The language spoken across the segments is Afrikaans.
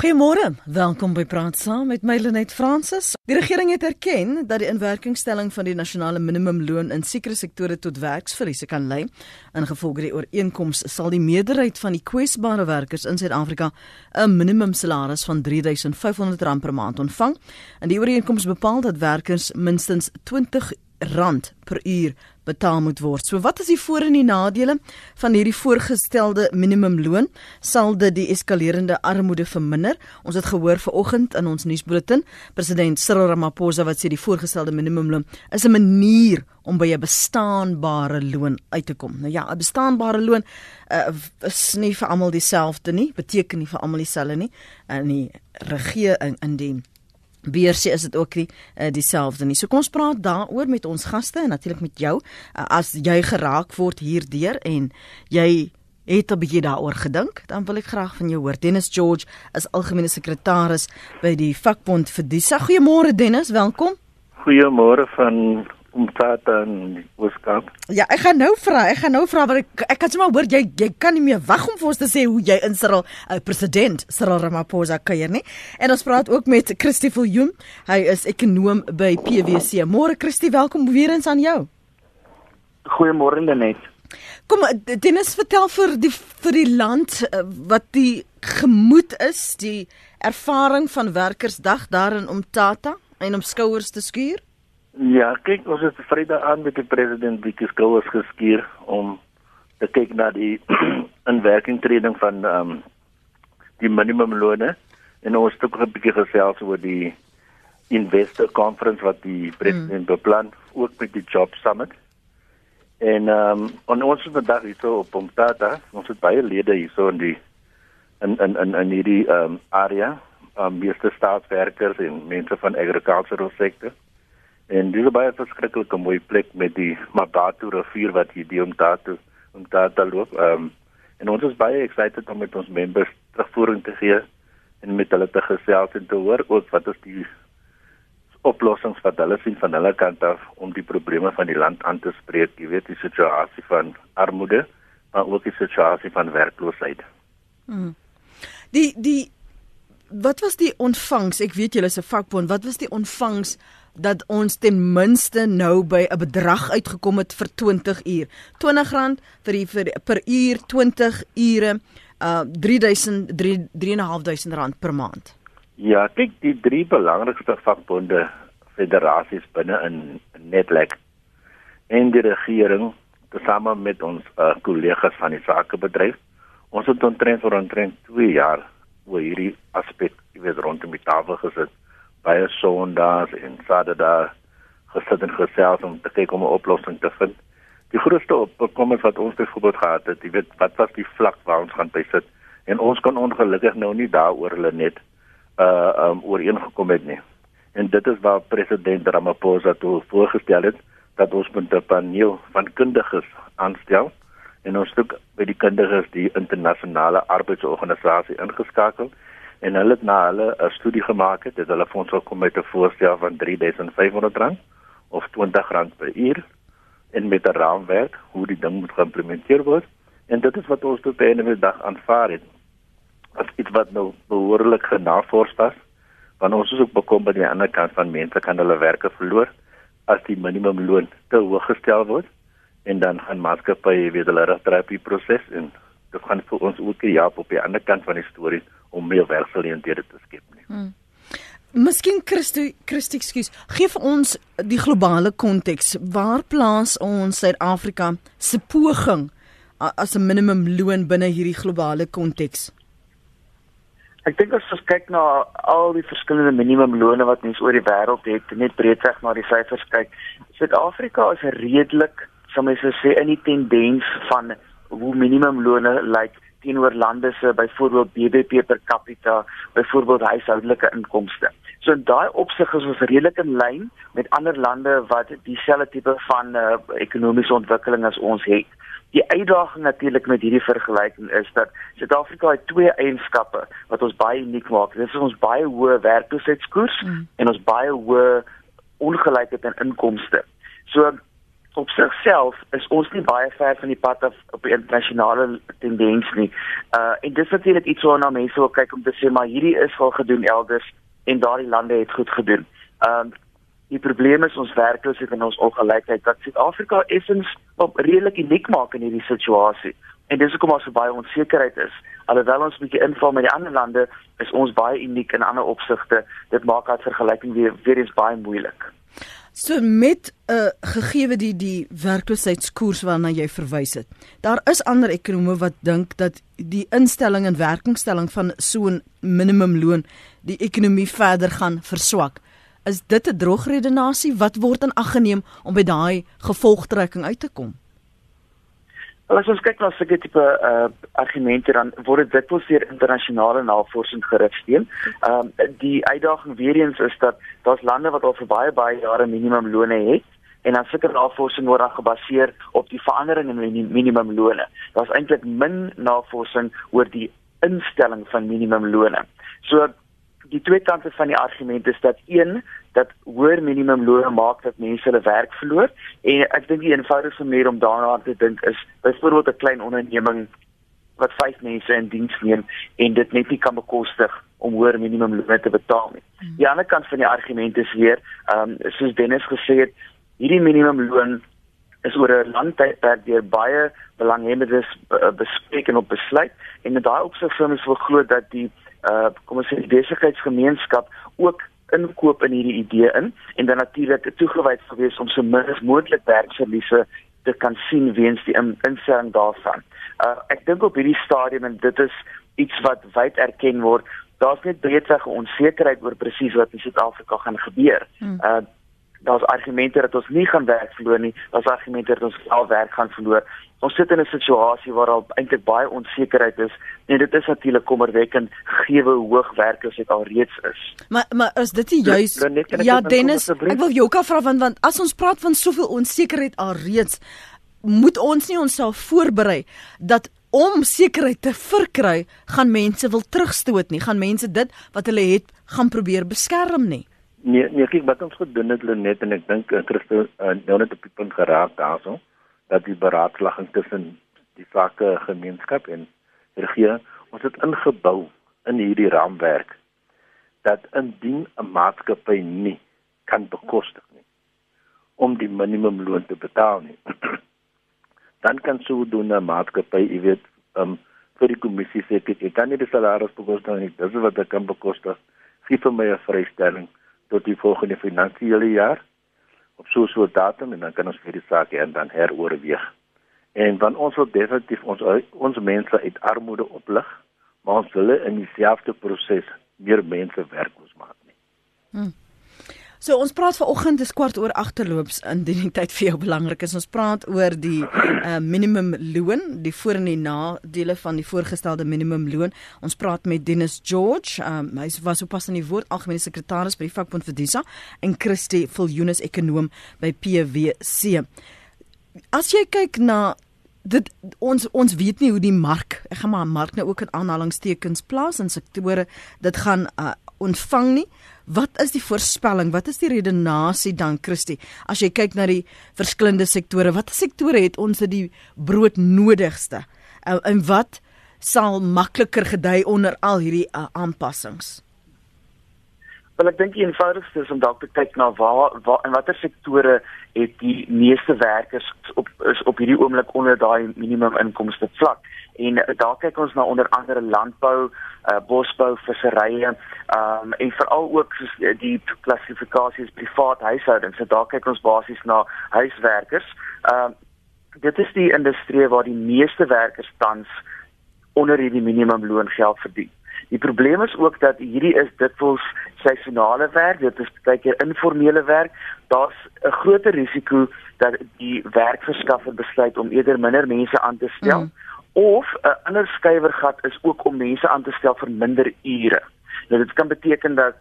Goeiemôre. Welkom by Praat Saam met my Lenet Fransis. Die regering het erken dat die inwerkingstelling van die nasionale minimumloon in sekere sektore tot werksverliese kan lei. Ingevolge die ooreenkoms sal die meerderheid van die kwesbare werkers in Suid-Afrika 'n minimumsalaris van R3500 per maand ontvang. En die ooreenkoms bepaal dat werkers minstens R20 per uur betaal moet word. So wat is die voor en die nadele van hierdie voorgestelde minimumloon? Sal dit die eskalerende armoede verminder? Ons het gehoor vanoggend in ons nuusbulletin, president Cyril Ramaphosa wat sê die voorgestelde minimumloon is 'n manier om by 'n bestaanbare loon uit te kom. Nou ja, 'n bestaanbare loon uh, is nie vir almal dieselfde nie, beteken nie vir almal dieselfde nie. In die regering in die BRC is dit ook nie uh, dieselfde nie. So kom ons praat daaroor met ons gaste en natuurlik met jou uh, as jy geraak word hierdeur en jy het 'n bietjie daaroor gedink, dan wil ek graag van jou hoor. Dennis George is algemene sekretaris by die vakbond vir Disa. Goeiemôre Dennis, welkom. Goeiemôre van Umtata in Weskaap. Ja, ek gaan nou vra, ek gaan nou vra want ek ek kan sommer hoor jy jy kan nie meer wag om vir ons te sê hoe jy in Cyril uh, president Cyril Ramaphosa kuier nie. En ons praat ook met Christie Viljoen. Hy is ekonom by PwC. Môre Christie, welkom weer eens aan jou. Goeiemôre Lenet. Kom Dennis vertel vir die vir die land uh, wat die gemoed is, die ervaring van werkersdag daar in Umtata en om skouers te skuur. Ja, kyk, ons het Vrydag aan met die president Wieke Skouers geskuur om te kyk na die inwerkingtreding van ehm um, die minimumlone en ons het ook 'n bietjie gesels oor die investor conference wat die president hmm. beplan ook met die job summit. En ehm um, ons het vandag hierso op Pomtata, ons het baie lede hierso in die in in in in hierdie ehm um, area, ehm um, meeste staatswerkers en mense van agricultural sector. En dis 'n baie verskriklike mooi plek met die Mabatu rivier wat hier die omtato omtato loop. Ehm um, en ons is baie excited om met ons members terugvoering te gee en met hulle te gesels en te hoor ook wat is die oplossings wat hulle sien van hulle kant af om die probleme van die land aan te spreek. Jy weet die situasie van armoede, maar ook die situasie van werkloosheid. Hmm. Die die wat was die ontvangs? Ek weet julle is 'n vakbond. Wat was die ontvangs dat ons ten minste nou by 'n bedrag uitgekom het vir 20 uur. R20 vir die vir per uur 20 ure uh 3000 3500 rand per maand. Ja, kyk die drie belangrikste vakbonde federasies binne in Netlek en die regering tesame met ons uh, kollegas van die sakebedryf. Ons het omtrent vir omtrent 2 jaar oor hierdie aspek, jy weet, rondom die tafel gesit baie sondaars en Saterdag gesit en gesels om te kyk om 'n oplossing te vind. Die grootste opkomste wat ons byvoorbeeld gehad het, jy weet, wat was die vlak waar ons gaan bysit en ons kon ongelukkig nou nie daaroor hulle net uh um ooreengekom het nie. En dit is waar president Ramaphosa toe voorgestel het dat ons met 'n paneel van kundiges aanstel en ons het by die kundiges die internasionale arbeidsorganisasie ingeskakel en hulle het na hulle 'n studie gemaak het, het hulle vir ons gekom met 'n voorstel van R3500 of R20 per uur en met 'n raamwerk hoe die ding moet geïmplementeer word en dit is wat ons tot einde van die dag aanvaar het. As iets wat nou behoorlik genavors was, want ons is ook bekom by die ander kant van mense kan hulle werke verloor as die minimumloon te hoog gestel word en dan gaan maatskappye weer hulle regterapie proses en dit gaan vir ons ook ja op die ander kant van die storie om meer werksgeleenthede te skep nie. Hmm. Miskien Christo Christie ekskuus, gee vir ons die globale konteks. Waar plaas ons Suid-Afrika se poging as 'n minimum loon binne hierdie globale konteks? Ek dink as ons kyk na al die verskillende minimumlone wat mens oor die wêreld het, net breedweg na die syfers kyk, Suid-Afrika is redelik, sal mens sê, in die tendens van hoe minimumlone lyk like, teenoor lande se byvoorbeeld BBP per capita, byvoorbeeld huishoudelike inkomste. So in daai opsig is ons redelik in lyn met ander lande wat dieselfde tipe van uh, ekonomiese ontwikkeling as ons het. Die uitdaging natuurlik met hierdie vergelyking is dat Suid-Afrika het twee eienskappe wat ons baie uniek maak. Dit is ons baie hoë werkloosheidskoers mm. en ons baie hoë ongelykheid in inkomste. So op sigself is ons nie baie ver van die pad af op die internasionale tendens nie. Uh en dis natuurlik iets waarna mense wil kyk om te sê maar hierdie is al gedoen elders en daardie lande het goed gedoen. Um die probleem is ons werkloosheid en ons ongelykheid wat Suid-Afrika effens op redelik uniek maak in hierdie situasie. En dis hoekom daar so baie onsekerheid is. Alhoewel ons 'n bietjie inval met die ander lande, is ons baie uniek in ander opsigte. Dit maak daai vergelyking weer weer eens baie moeilik. So met 'n uh, gegeewe die die werkloosheidskoers waarna jy verwys het. Daar is ander ekonome wat dink dat die instelling en werkingstelling van so 'n minimumloon die ekonomie verder gaan verswak. Is dit 'n droogredenasie wat word in ag geneem om by daai gevolgtrekking uit te kom? As ons kyk na sulke tipe uh argumente dan word dit dikwels deur internasionale navorsing gerugsteun. Ehm um, die uitdaging weer eens is dat daar's lande wat al vir baie baie jare minimumlone het en dan sulke navorsing word dan gebaseer op die verandering in minimumlone. Daar's eintlik min navorsing oor die instelling van minimumlone. So die twee kante van die argument is dat een dat hoër minimumloon maak dat mense hulle werk verloor en ek dink die eenvoudigste manier om daarna te dink is byvoorbeeld 'n klein onderneming wat 5 mense in diens neem en dit net nie kan bekostig om hoër minimumloon te betaal nie. Hmm. Die ander kant van die argument is weer ehm um, soos Dennis gesê het, hierdie minimumloon is oor 'n lang tydperk deur baie belanghebbendes bespreek en op besluit en in daai opsig sou mens verglo dat die uh kom ons sê die besigheidsgemeenskap ook inkoop in hierdie idee in en dan natuurlik toegewyd gewees om so min as moontlik werksverliese te kan sien weens die in, instelling daarvan. Uh ek dink op hierdie stadium en dit is iets wat wyd erken word. Daar's net breedweg onsekerheid oor presies wat in Suid-Afrika gaan gebeur. Hmm. Uh daar's argumente dat ons nie gaan werk verloor nie. Daar's argumente dat ons al werk gaan verloor. Ons sit in 'n situasie waar daar eintlik baie onsekerheid is en dit is natuurlik kommerwekkend gegee hoe hoog werkloosheid al reeds is. Maar maar is dit nie juis Ja Dennis, ek wil jou ka vra want want as ons praat van soveel onsekerheid al reeds moet ons nie onsself voorberei dat om sekerheid te verkry gaan mense wil terugstoot nie gaan mense dit wat hulle het gaan probeer beskerm nie Nee, nee, kyk wat ons gedoen het net en ek dink uh, Christo uh, nou net op die punt geraak daarso dat die beraadslaging tussen die sake gemeenskap en regering ons het ingebou in hierdie raamwerk dat indien 'n maatskappy nie kan bekostig nie om die minimumloon te betaal nie dan kan sou doen 'n maatskappy, jy weet, um vir die kommissie sê ek kan nie die salaris bekostig nie, dis wat ek kan bekostig. Gee vir my 'n vrystelling tot die volgende finansiële jaar op so 'n so datum en dan kan ons vir die saak en dan heroorweeg. En van ons wil definitief ons ons mense uit armoede oplig, maar ons wil in dieselfde proses meer mense werkloos maak nie. Hmm. So ons praat vanoggend dis kwart oor agterloops in die tyd vir jou belangrik is ons praat oor die uh, minimum loon, die voor en die nadele van die voorgestelde minimum loon. Ons praat met Dennis George, um, hy was op pas in die woord algemene sekretaris by die vakbond Verdisa en Christie Viljoenus ekonom by PwC. As jy kyk na dit ons ons weet nie hoe die mark, ek gaan maar mark nou ook in aanhalingstekens plaas in sektore dit gaan uh, ontvang nie. Wat is die voorspelling? Wat is die redenasie dan Christie? As jy kyk na die verskillende sektore, watter sektore het ons die broodnodigste? En, uh, en wat sal makliker gedei onder al hierdie uh, aanpassings? Wel ek dink die eenvoudigste is om dalk te kyk na waar waar in watter sektore het die meeste werkers op is op hierdie oomblik onder daai minimum inkomste vlak. En uh, daar kyk ons na onder andere landbou, uh, bosbou, visserye, ehm um, en veral ook soos uh, die klassifikasies privaat huishoudings. So daar kyk ons basies na huiswerkers. Ehm uh, dit is die industrie waar die meeste werkers tans onder hierdie minimumloon geld verdien. Die probleem is ook dat hierdie is dikwels seisonale werk, dit is baie keer informele werk. Daar's 'n groter risiko dat die werkverskaffer besluit om eerder minder mense aan te stel mm. of 'n ander skuiwergat is ook om mense aan te stel vir minder ure. Nou dit kan beteken dat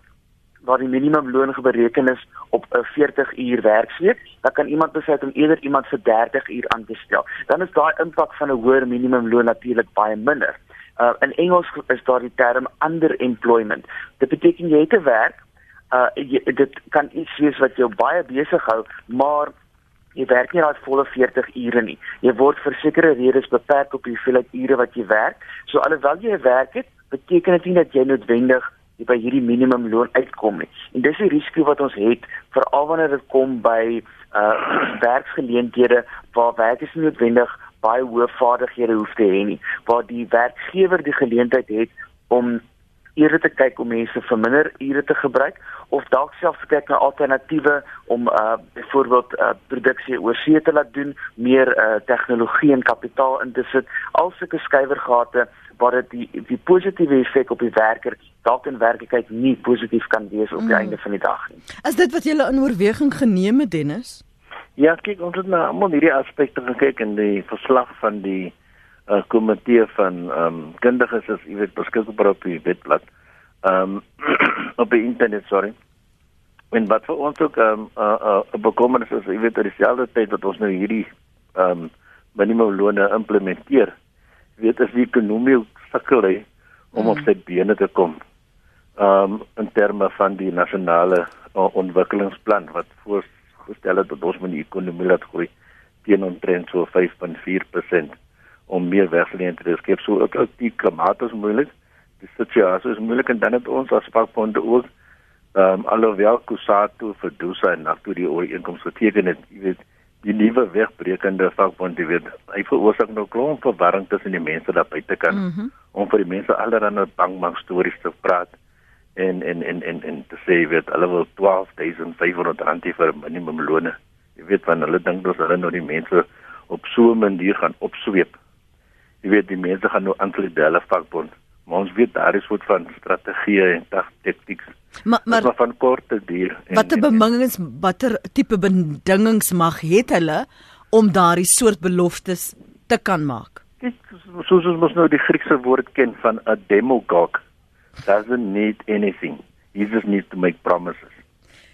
waar die minimumloon bereken is op 'n 40 uur werksweek, dan kan iemand besluit om eerder iemand vir 30 uur aan te stel. Dan is daai impak van 'n hoër minimumloon natuurlik baie minder. Uh, in Engels is daar die term underemployment. Dit beteken jy het 'n werk, uh jy, dit kan iets wees wat jou baie besig hou, maar jy werk nie daai volle 40 ure nie. Jy word vir sekere redes beperk op die hoeveelheid ure wat jy werk. So alhoewel jy werk het, beteken dit nie dat jy noodwendig by hierdie minimumloon uitkom nie. En dis die risiko wat ons het veral wanneer dit kom by uh werksgeleenthede waar werkers noodwendig baie hoë vaardighede hoef te hê nie, waar die werkgewer die geleentheid het om eerder te kyk om mense vir minder ure te gebruik of dalk selfs kyk na alternatiewe om uh byvoorbeeld uh produksie oor see te laat doen, meer uh tegnologie en kapitaal in te sit, al sulke skuiwergate waar dit die die positiewe effek op die werker dalk in werklikheid nie positief kan wees op die mm. einde van die dag nie. Is dit wat jy in oorweging geneem het Dennis? Ja, kyk ons het na almal hierdie aspekte gekyk in die verslag van die uh, komitee van ehm um, kundiges is jy weet beskikbaar op die webblad. Ehm um, op die internet, sorry. En wat vir ons ook ehm um, uh, uh, bekommernis is, jy weet dat dieselfde tyd wat ons nou hierdie ehm um, minimumloone implementeer, weet as die ekonomie sukkel hy om mm. op sy bene te kom. Ehm um, in terme van die nasionale uh, ontwikkelingsplan wat voorgestel het dat ons met die ekonomie laat groei teen omtrent so 5.4% om meer werkgeleenthede te skep. So ook, ook die klimaat is moeilik. Die situasie is moeilik en dan het ons as vakbonde ook ehm um, alhoewel Kusatu vir Dusa en Nakto die ooreenkoms geteken het, jy weet die nuwe wegbrekende vakbond die weet hy veroorsaak nou klomp verwarring tussen die mense daar buite kan mm -hmm. om vir die mense allerlei bangmak stories te praat en en en en en te sê weet hulle wil 12500 rand vir minimumlone. Jy weet van hulle dink dat hulle nou die mense op so 'n manier gaan opsweep. Jy weet die mense gaan nou aankledelle vakbond. Maar ons weet daar is wat van strategie en taktiek. Maar maar wat van korte duur watter bemingings watter tipe bedingings mag het hulle om daardie soort beloftes te kan maak? Kyk soos ons mos nou die Griekse woord ken van 'n demagogue doesn't need anything he just needs to make promises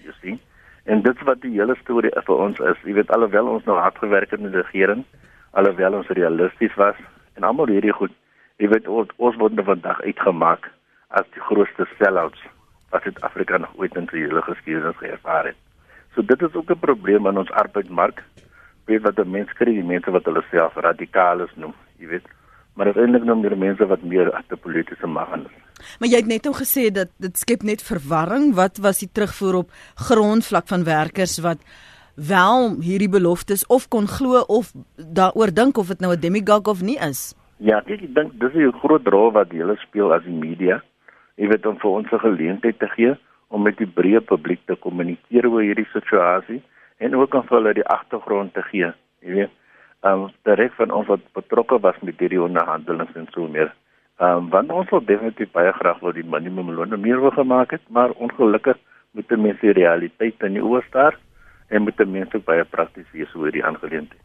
you see en dit wat die hele storie vir ons is jy weet alhoewel ons nou hard gewerk het in die regering alhoewel ons realisties was en almal hierdie goed jy weet ons, ons word nou vandag uitgemaak as die grootste sellouts wat Suid-Afrika nog ooit in sy hele geskiedenis geervaar het. So dit is ook 'n probleem in ons arbeidsmark. Weet wat die mense kry, die mense wat hulle self radikales noem, jy weet. Maar uiteindelik noem die mense wat meer die politieke mag is. Maar jy het net ook gesê dat dit skep net verwarring. Wat was die terugvoer op grondvlak van werkers wat wel hierdie beloftes of kon glo of daaroor dink of dit nou 'n demagogue of nie is? Ja, ek dink dis 'n groot rol wat hulle speel as die media. Jy weet om vir ons 'n geleentheid te gee om met die breë publiek te kommunikeer oor hierdie situasie en ook om vir hulle die agtergrond te gee. Jy weet, ehm um, direk van ons wat betrokke was met hierdie onderhandelinge en so meer. Ehm um, want ons wil definitief baie graag wil die minimumloon meer wil gemaak het, maar ongelukkig moet die mense die realiteit in die oë staar en moet die mense baie prakties wees oor die aangeleentheid.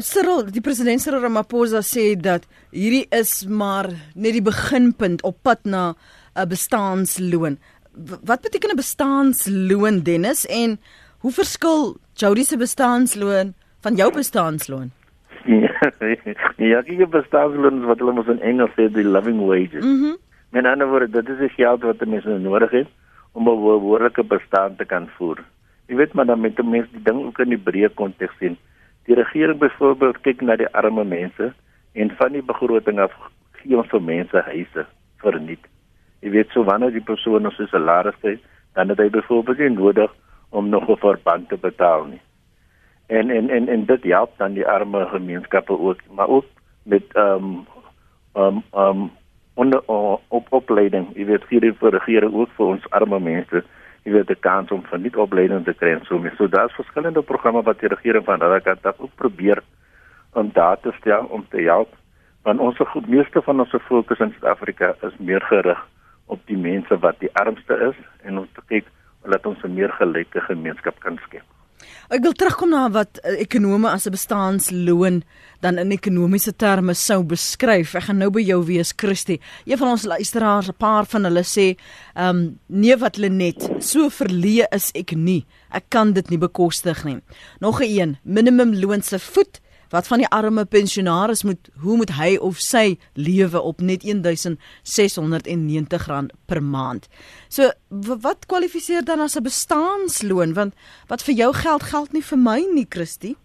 Cyril, die president Cyril Ramaphosa sê dat hierdie is maar net die beginpunt op pad na 'n bestaanloon. Wat beteken 'n bestaanloon Dennis en hoe verskil Jody se bestaanloon van jou bestaanloon? ja, ek het bestaanloon wat hulle mos in Engels sê die living wages. Mhm. Mm Met ander woorde, dit is die geld wat mense nodig het om 'n behoorlike bestaan te kan voer. Jy weet maar dan met die mense die ding ook in die breë konteks sien. Die regering byvoorbeeld kyk na die arme mense en van die begroting af gee ons vir mense huise verniet. Jy weet so wanneer die persoon ons se salaris kry, dan het hy byvoorbeeld nie nodig om nog 'n verband te betaal nie. En en en en dit help dan die arme gemeenskappe ook, maar ook met ehm um, ehm um, um, onder op opleiding. Jy weet vir die regering ook vir ons arme mense jy weet 'n kans om van nie opleiding te kry so mee. So daar's verskillende programme wat die regering van hulle kant af ook probeer om daar te stel om te help. Want ons goed meeste van ons fokus in Suid-Afrika is meer gerig op die mense wat die armste is en te kyk dat ons 'n meer gelyke gemeenskap kan skep. Ek wil terugkom na wat uh, ekonome as 'n bestaanloon dan in ekonomiese terme sou beskryf. Ek gaan nou by jou wees, Christie. Een van ons luisteraars, 'n paar van hulle sê, ehm, um, nee wat hulle net, so verleë is ek nie. Ek kan dit nie bekostig nie. Nog 'n een, minimumloon se voet wat van die arme pensionaris moet hoe moet hy of sy lewe op net 1690 rand per maand. So wat kwalifiseer dan as 'n bestaanloon want wat vir jou geld geld nie vir my nie Christie.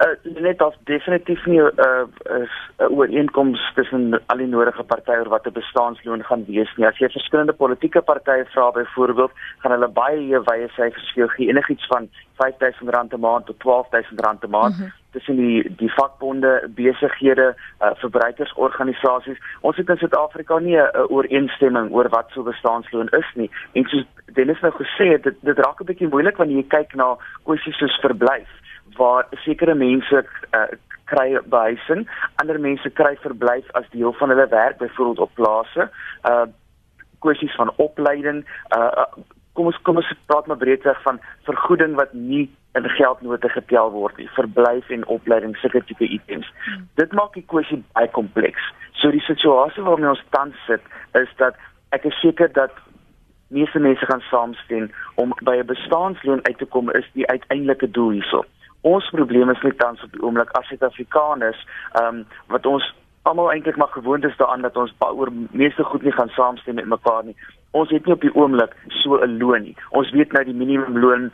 Uh, net as definitief nie 'n uh, is 'n ooreenkoms tussen al die nodige partye oor wat 'n bestaansloon gaan wees nie. As jy verskillende politieke partye vra byvoorbeeld, gaan hulle baie wye syfers gee, gee enigiets van R5000 'n maand tot R12000 'n maand. Mm -hmm tussen die die vakbonde, besighede, uh, verbruikersorganisasies. Ons het in Suid-Afrika nie 'n ooreenstemming oor wat so bestaansloon is nie. En soos Dennis nou gesê het, dit dit raak 'n bietjie moeilik wanneer jy kyk na kwessies soos verblyf waar sekere mense uh, kry behuising, ander mense kry verblyf as deel van hulle werk byvoorbeeld op plase. Uh kwessies van opleiding, uh kom ons kom ons praat maar breedweg van vergoeding wat nie in geldnote getel word nie, verblyf en opleiding sulke tipe items. Hmm. Dit maak die kwessie baie kompleks. So die situasie waarmee ons tans sit is dat ek is seker dat meeste mense gaan saamstem om by 'n bestaansloon uit te kom is die uiteindelike doel hierso. Ons probleem is net tans op die oomblik as Suid-Afrikaners, ehm um, wat ons almal eintlik maar gewoond is daaraan dat ons oor meeste goed nie gaan saamstem met mekaar nie. Ons het nie op die oomblik so 'n loon nie. Ons weet nou die minimumloon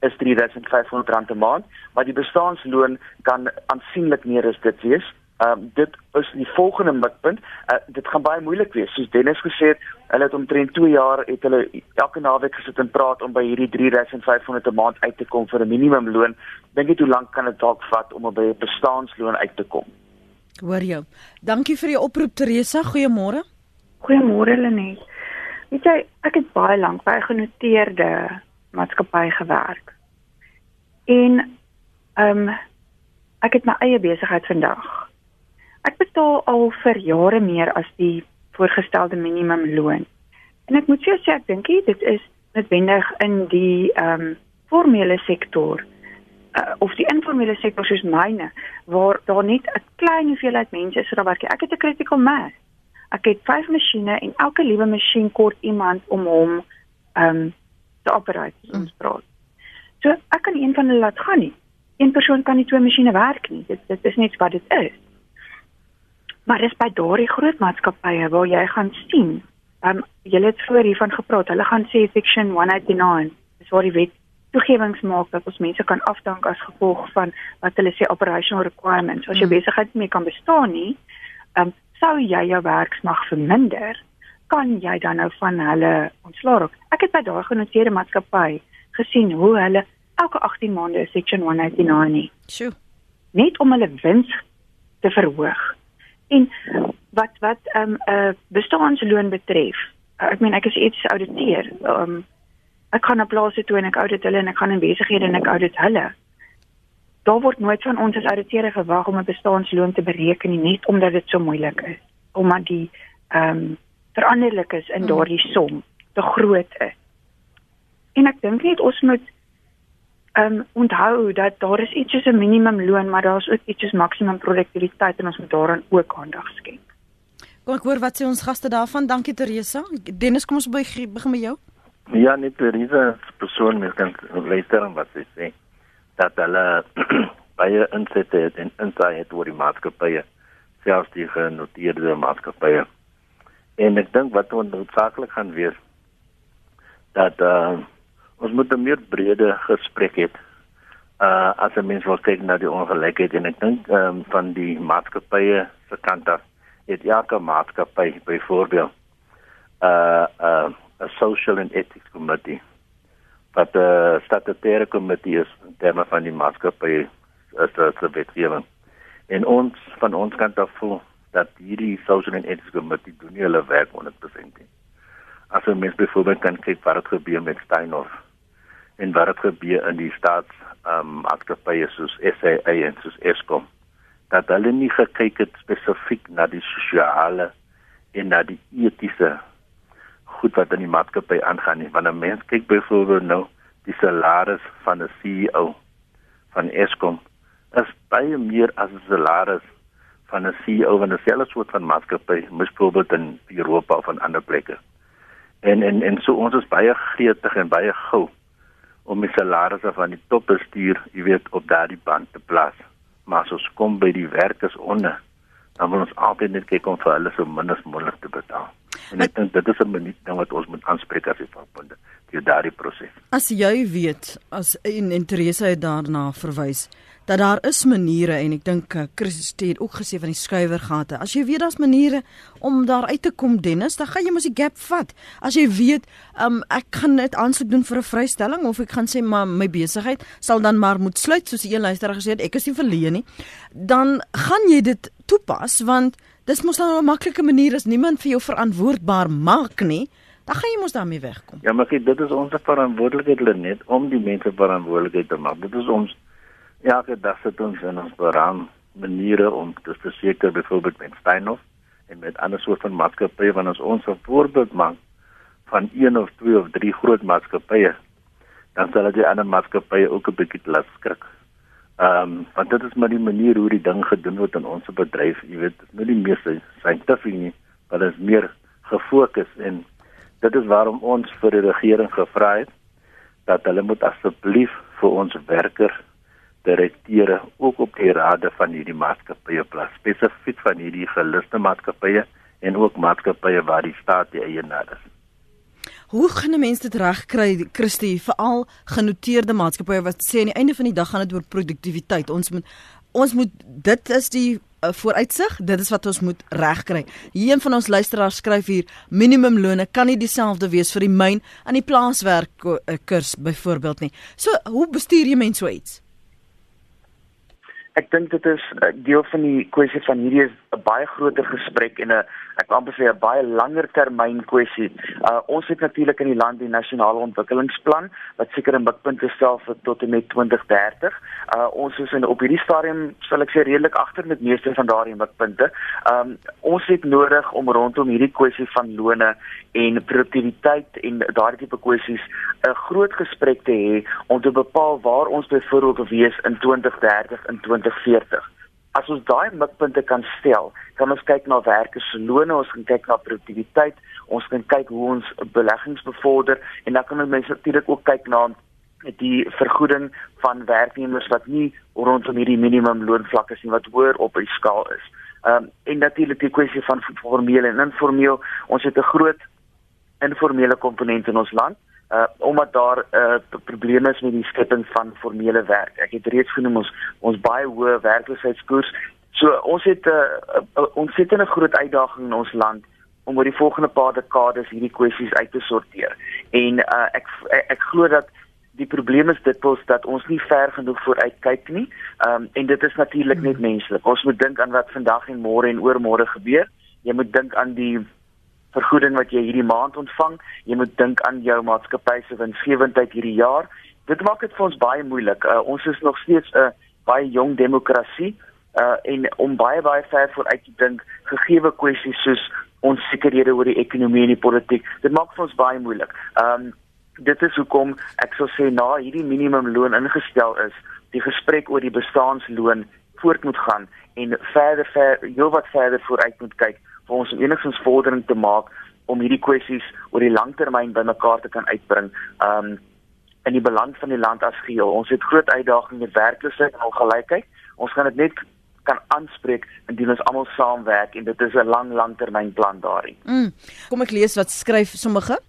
is R3500 'n maand, maar die bestaansloon kan aansienlik meer as dit wees. Ehm um, dit is die volgende mikpunt. Uh, dit gaan baie moeilik wees. Soos Dennis gesê het, hulle het omtrent 2 jaar het hulle elke naweek gesit en praat om by hierdie 3500 'n maand uit te kom vir 'n minimumloon. Dink jy hoe lank kan dit dalk vat om by 'n bestaansloon uit te kom? Hoor jou. Dankie vir die oproep Teresa. Goeiemôre. Goeiemôre Lenet. Weet jy, ek het baie lank by genoteerde maatskappye gewerk. En ehm um, ek het my eie besigheid vandag. Ek betaal al vir jare meer as die voorgestelde minimumloon. En ek moet sê ek dink dit is noodwendig in die ehm um, formele sektor uh, of die informele sektor soos myne waar daar net 'n klein hoeveelheid mense is wat werk. Ek het 'n critical mass. Ek het 5 masjiene en elke liewe masjien kort iemand om hom ehm um, te operate ons mm. praat. So ek kan een van hulle laat gaan nie. Een persoon kan nie twee masjiene werk nie. Dit dit is net wat dit is. Maar dis by daardie groot maatskappye waar jy gaan sien, ehm um, jy het vroeër hiervan gepraat. Hulle gaan sê section 189 is waar die wet toegewings maak dat ons mense kan afdank as gevolg van wat hulle sê operational requirements. As jy hmm. besigheid nie kan bestaan nie, ehm um, sou jy jou werksmag verminder, kan jy dan nou van hulle ontslaa raak. Ek het by daai genoteerde maatskappy gesien hoe hulle elke 18 maande section 189 nie. Sjoe. Net om hulle wins te verhoog. En wat wat ehm um, 'n uh, bestaansloon betref, ek meen ek is iets ouditeur. Ehm um, ek gaan na plase toe en ek audit hulle en ek gaan in besighede en ek audit hulle. Daar word nooit van ons as auditeure gewag om 'n bestaansloon te bereken nie net omdat dit so moeilik is. Omdat die ehm um, veranderlik is in daardie som te groot is. En ek dink net ons moet um, onthou dat daar is iets soos 'n minimumloon, maar daar's ook iets soos maksimum produktiwiteit en ons moet daaraan ook aandag skenk. Kom ek hoor wat sê ons gaste daarvan. Dankie Teresa. Dennis, kom ons begin met jou. Ja, net die riese persoon mens kan luister wat sy sê dat hulle baie insette het en insaai het oor die maatskappye, selfs die genoteerde maatskappye. En ek dink wat ons noodsaaklik gaan wees dat uh, ons moet 'n meer breë gesprek hê. Uh as 'n mens wil kyk na die ongelykheid en ek dink um, van die maatskappye se kant af het elke maatskappy byvoorbeeld uh uh 'n social and ethics committee wat 'n statutêre komitee is in terme van die maatskappy as 'n wetgewing. En ons van ons kant af voel dat hierdie social and ethics committee doen nie hulle werk 100% nie. As ons mens byvoorbeeld kan kyk wat het gebeur met Steinhoff en wat het gebeur in die staats ehm um, maatskappye soos SAA en soos Eskom dat hulle nie gekyk het spesifiek na die sosiale en na die etiese goed wat in die maatskappy aangaan nie. Want 'n mens kyk byvoorbeeld nou die salaris van 'n CEO van Eskom is baie meer as 'n salaris van 'n CEO van 'n selfs soort van maatskappy byvoorbeeld in Europa of in ander plekke. En en en so ons is baie gretig en baie gou om die salarisse van die topbestuur, jy weet, op daardie band te plaas. Maar as ons kom by die werkers onder, dan wil ons altyd net kyk om vir hulle so min as moontlik te betaal. En ek dink dit is 'n minuut ding wat ons moet aanspreek as die vakbonde vir daardie proses. As jy weet as en, en Teresa het daarna verwys dat daar is maniere en ek dink uh, Christie het ook gesê van die skuiwergate. As jy weet daar's maniere om daar uit te kom Dennis, dan gaan jy mos die gap vat. As jy weet, um, ek gaan net aansoek doen vir 'n vrystelling of ek gaan sê maar my besigheid sal dan maar moet sluit soos die een luisteraar gesê het, ek is nie verleen nie. Dan gaan jy dit toepas want dis mos nou 'n maklike manier as niemand vir jou verantwoordbaar maak nie dan gaan jy mos daarmee wegkom. Ja, maar kyk, dit is ons verantwoordelikheid net om die mense verantwoordelikheid te maak. Dit is ons elke dag sit ons in ons beraam maniere om te verseker byvoorbeeld met Steinhoff en met ander soort van maatskappye wanneer ons ons 'n voorbeeld maak van een of twee of drie groot maatskappye dan sal dit ander maatskappye ook 'n bietjie laat skrik. Ehm um, want dit is maar die manier hoe die ding gedoen word in ons bedryf, jy weet, dit nie die meeste scientific nie, maar dit is meer gefokus en Dit is waarom ons vir die regering gevra het dat hulle moet asseblief vir ons werkers direkteure ook op die rade van hierdie maatskappye plaas, spesifiek van hierdie geliste maatskappye en ook maatskappye waar die staat die eienaar is. Hoe gaan mense dit regkry, Christie, veral genoteerde maatskappye wat sê aan die einde van die dag gaan dit oor produktiwiteit. Ons moet ons moet dit is die uh, vooruitsig. Dit is wat ons moet regkry. Hier een van ons luisteraars skryf hier: minimumlone kan nie dieselfde wees vir die myn aan die plaaswerk kurs byvoorbeeld nie. So, hoe bestuur jy mense so iets? Ek dink dit is uh, deel van die kwessie van hierdie is 'n baie groter gesprek en 'n ek wil amper sê 'n baie langer termyn kwessie. Uh ons het natuurlik in die land die nasionale ontwikkelingsplan wat sekere mikpunte stel vir tot en met 2030. Uh ons is in op hierdie stadium sal ek sê redelik agter met meeste van daardie mikpunte. Um ons het nodig om rondom hierdie kwessie van lone en produktiwiteit en daardie tipe kwessies 'n groot gesprek te hê om te bepaal waar ons byvoorbeeld wil wees in 2030 en 2040. As ons daai mikpunte kan stel, kan ons kyk na werkers se lone, ons kan kyk na produktiwiteit, ons kan kyk hoe ons beleggings bevorder en dan kan ons natuurlik ook kyk na die vergoeding van werknemers wat nie rondom hierdie minimumloonvlakke is nie wat hoër op die skaal is. Ehm um, en natuurlik die kwessie van formeel en informeel. Ons het 'n groot informele komponent in ons land uh omdat daar uh probleme is met die skepping van formele werk. Ek het reeds genoem ons ons baie hoë werkloosheidskoers. So ons het 'n uh, ons in 'n groot uitdaging in ons land om oor die volgende paar dekades hierdie kwessies uit te sorteer. En uh ek ek, ek glo dat die probleem is dit pos dat ons nie ver genoeg vooruit kyk nie. Um, en dit is natuurlik net menslik. Ons moet dink aan wat vandag en môre en oormôre gebeur. Jy moet dink aan die vergoeding wat jy hierdie maand ontvang. Jy moet dink aan jou maatskappy se winsgewendheid hierdie jaar. Dit maak dit vir ons baie moeilik. Uh, ons is nog steeds 'n uh, baie jong demokrasie uh, en om baie baie ver vooruit te dink gegeewe kwessies soos onsekerhede oor die ekonomie en die politiek. Dit maak vir ons baie moeilik. Ehm um, dit is hoekom ek sou sê na hierdie minimumloon ingestel is, die gesprek oor die bestaanloon voort moet gaan en verder ver heelwat verder vooruit moet kyk vir ons om enigstens vordering te maak om hierdie kwessies oor die langtermyn bymekaar te kan uitbring. Um in die belang van die land as geheel. Ons het groot uitdagings met werkloosheid en ongelykheid. Ons gaan dit net kan aanspreek indien ons almal saamwerk en dit is 'n lang langtermynplan daarin. Mm. Kom ek lees wat skryf sommige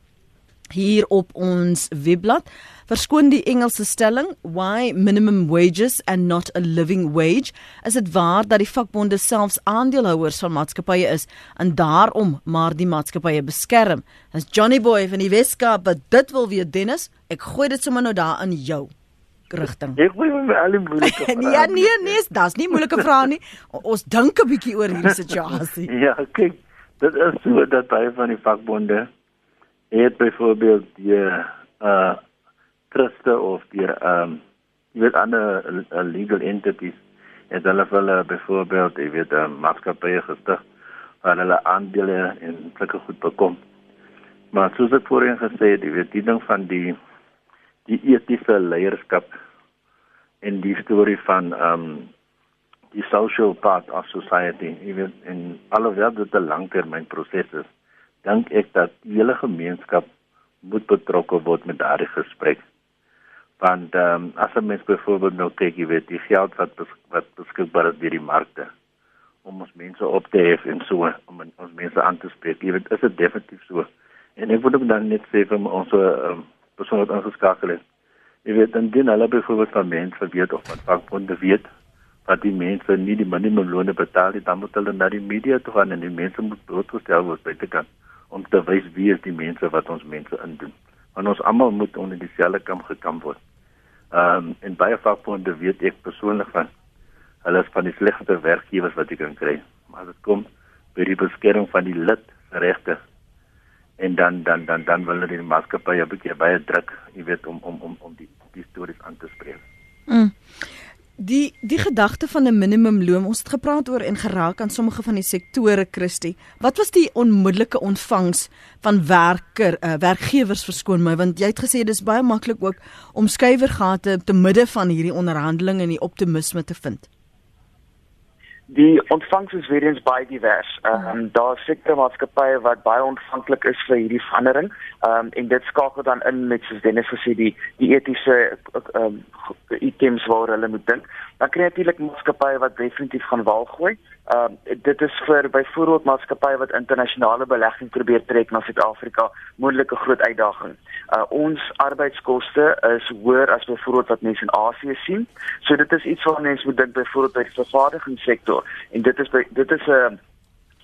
hier op ons webblad. Verskoon die Engelse stelling why minimum wages and not a living wage is dit waar dat die vakbonde selfs aandeelhouers van maatskappye is en daarom maar die maatskappye beskerm. As Johnny Boy van die Weskaap wat dit wil weet Dennis, ek gooi dit sommer nou daar in jou rigting. Ek wil my al die moeilike vrae. nee, nee, nee, dis nie moeilike vrae nie. Ons dink 'n bietjie oor hierdie situasie. ja, kyk, dit is so dat baie van die vakbonde het byvoorbeeld die uh truste of die um jy weet ander uh, legal entities het hulle vir hulle byvoorbeeld jy weet 'n um, maatskappy gestig waar hulle aandele en sulke goed bekom. Maar soos ek voorheen gesê het, jy weet die ding van die die etiese leierskap en die storie van um die social part of society, jy weet in alhoewel dit 'n langtermynproses is dink ek dat die hele gemeenskap moet betrokke word met daardie gesprek. Want ehm um, as 'n mens byvoorbeeld nou kyk, jy weet, die geld wat bes wat beskikbaar is deur die markte om ons mense op te hef en so om ons mense aan te spreek, jy weet, is dit definitief so. En ek wil ook dan net sê vir ons ehm um, persoon wat aangeskakel het. Jy weet indien hulle byvoorbeeld van mense weet of van vakbonde weet dat die mense nie die minimumloon betaal nie, dan moet hulle na die media toe gaan en die mense moet blootgestel word by te kan om te wys wie is die mense wat ons mense indoen. Want ons almal moet onder dieselfde kam gekam word. Ehm um, en baie vakbonde weet ek persoonlik van hulle is van die slegste werkgewers wat jy kan kry. Maar dit kom by die beskerming van die lid regte. En dan dan dan dan wil hulle die maatskappy 'n bietjie baie druk, jy weet om om om om die die stories aan te spreek. Mm. Die die gedagte van 'n minimumloon, ons het gepraat oor en geraak aan sommige van die sektore, Christie. Wat was die onmiddellike ontvangs van werker, uh, werkgewers verskoon my, want jy het gesê dis baie maklik ook om skuiwergate te midde van hierdie onderhandelinge en die optimisme te vind. Die ontvangs is weer eens baie divers. Ehm um, daar sekere maatskappye wat baie ontvanklik is vir hierdie verandering. Ehm um, en dit skakel dan in met soos Dennis gesê die die etiese ehm um, items waar hulle moet dink. Dan kry jy natuurlik maatskappye wat definitief gaan wal gooi. Ehm uh, dit is vir byvoorbeeld maatskappye wat internasionale belegging probeer trek na Suid-Afrika moontlike groot uitdaging. Uh ons arbeidskoste is hoër as byvoorbeeld wat mense in Asië sien. So dit is iets wat mense moet dink byvoorbeeld by die vervaardigingssektor en dit is by, dit is 'n uh,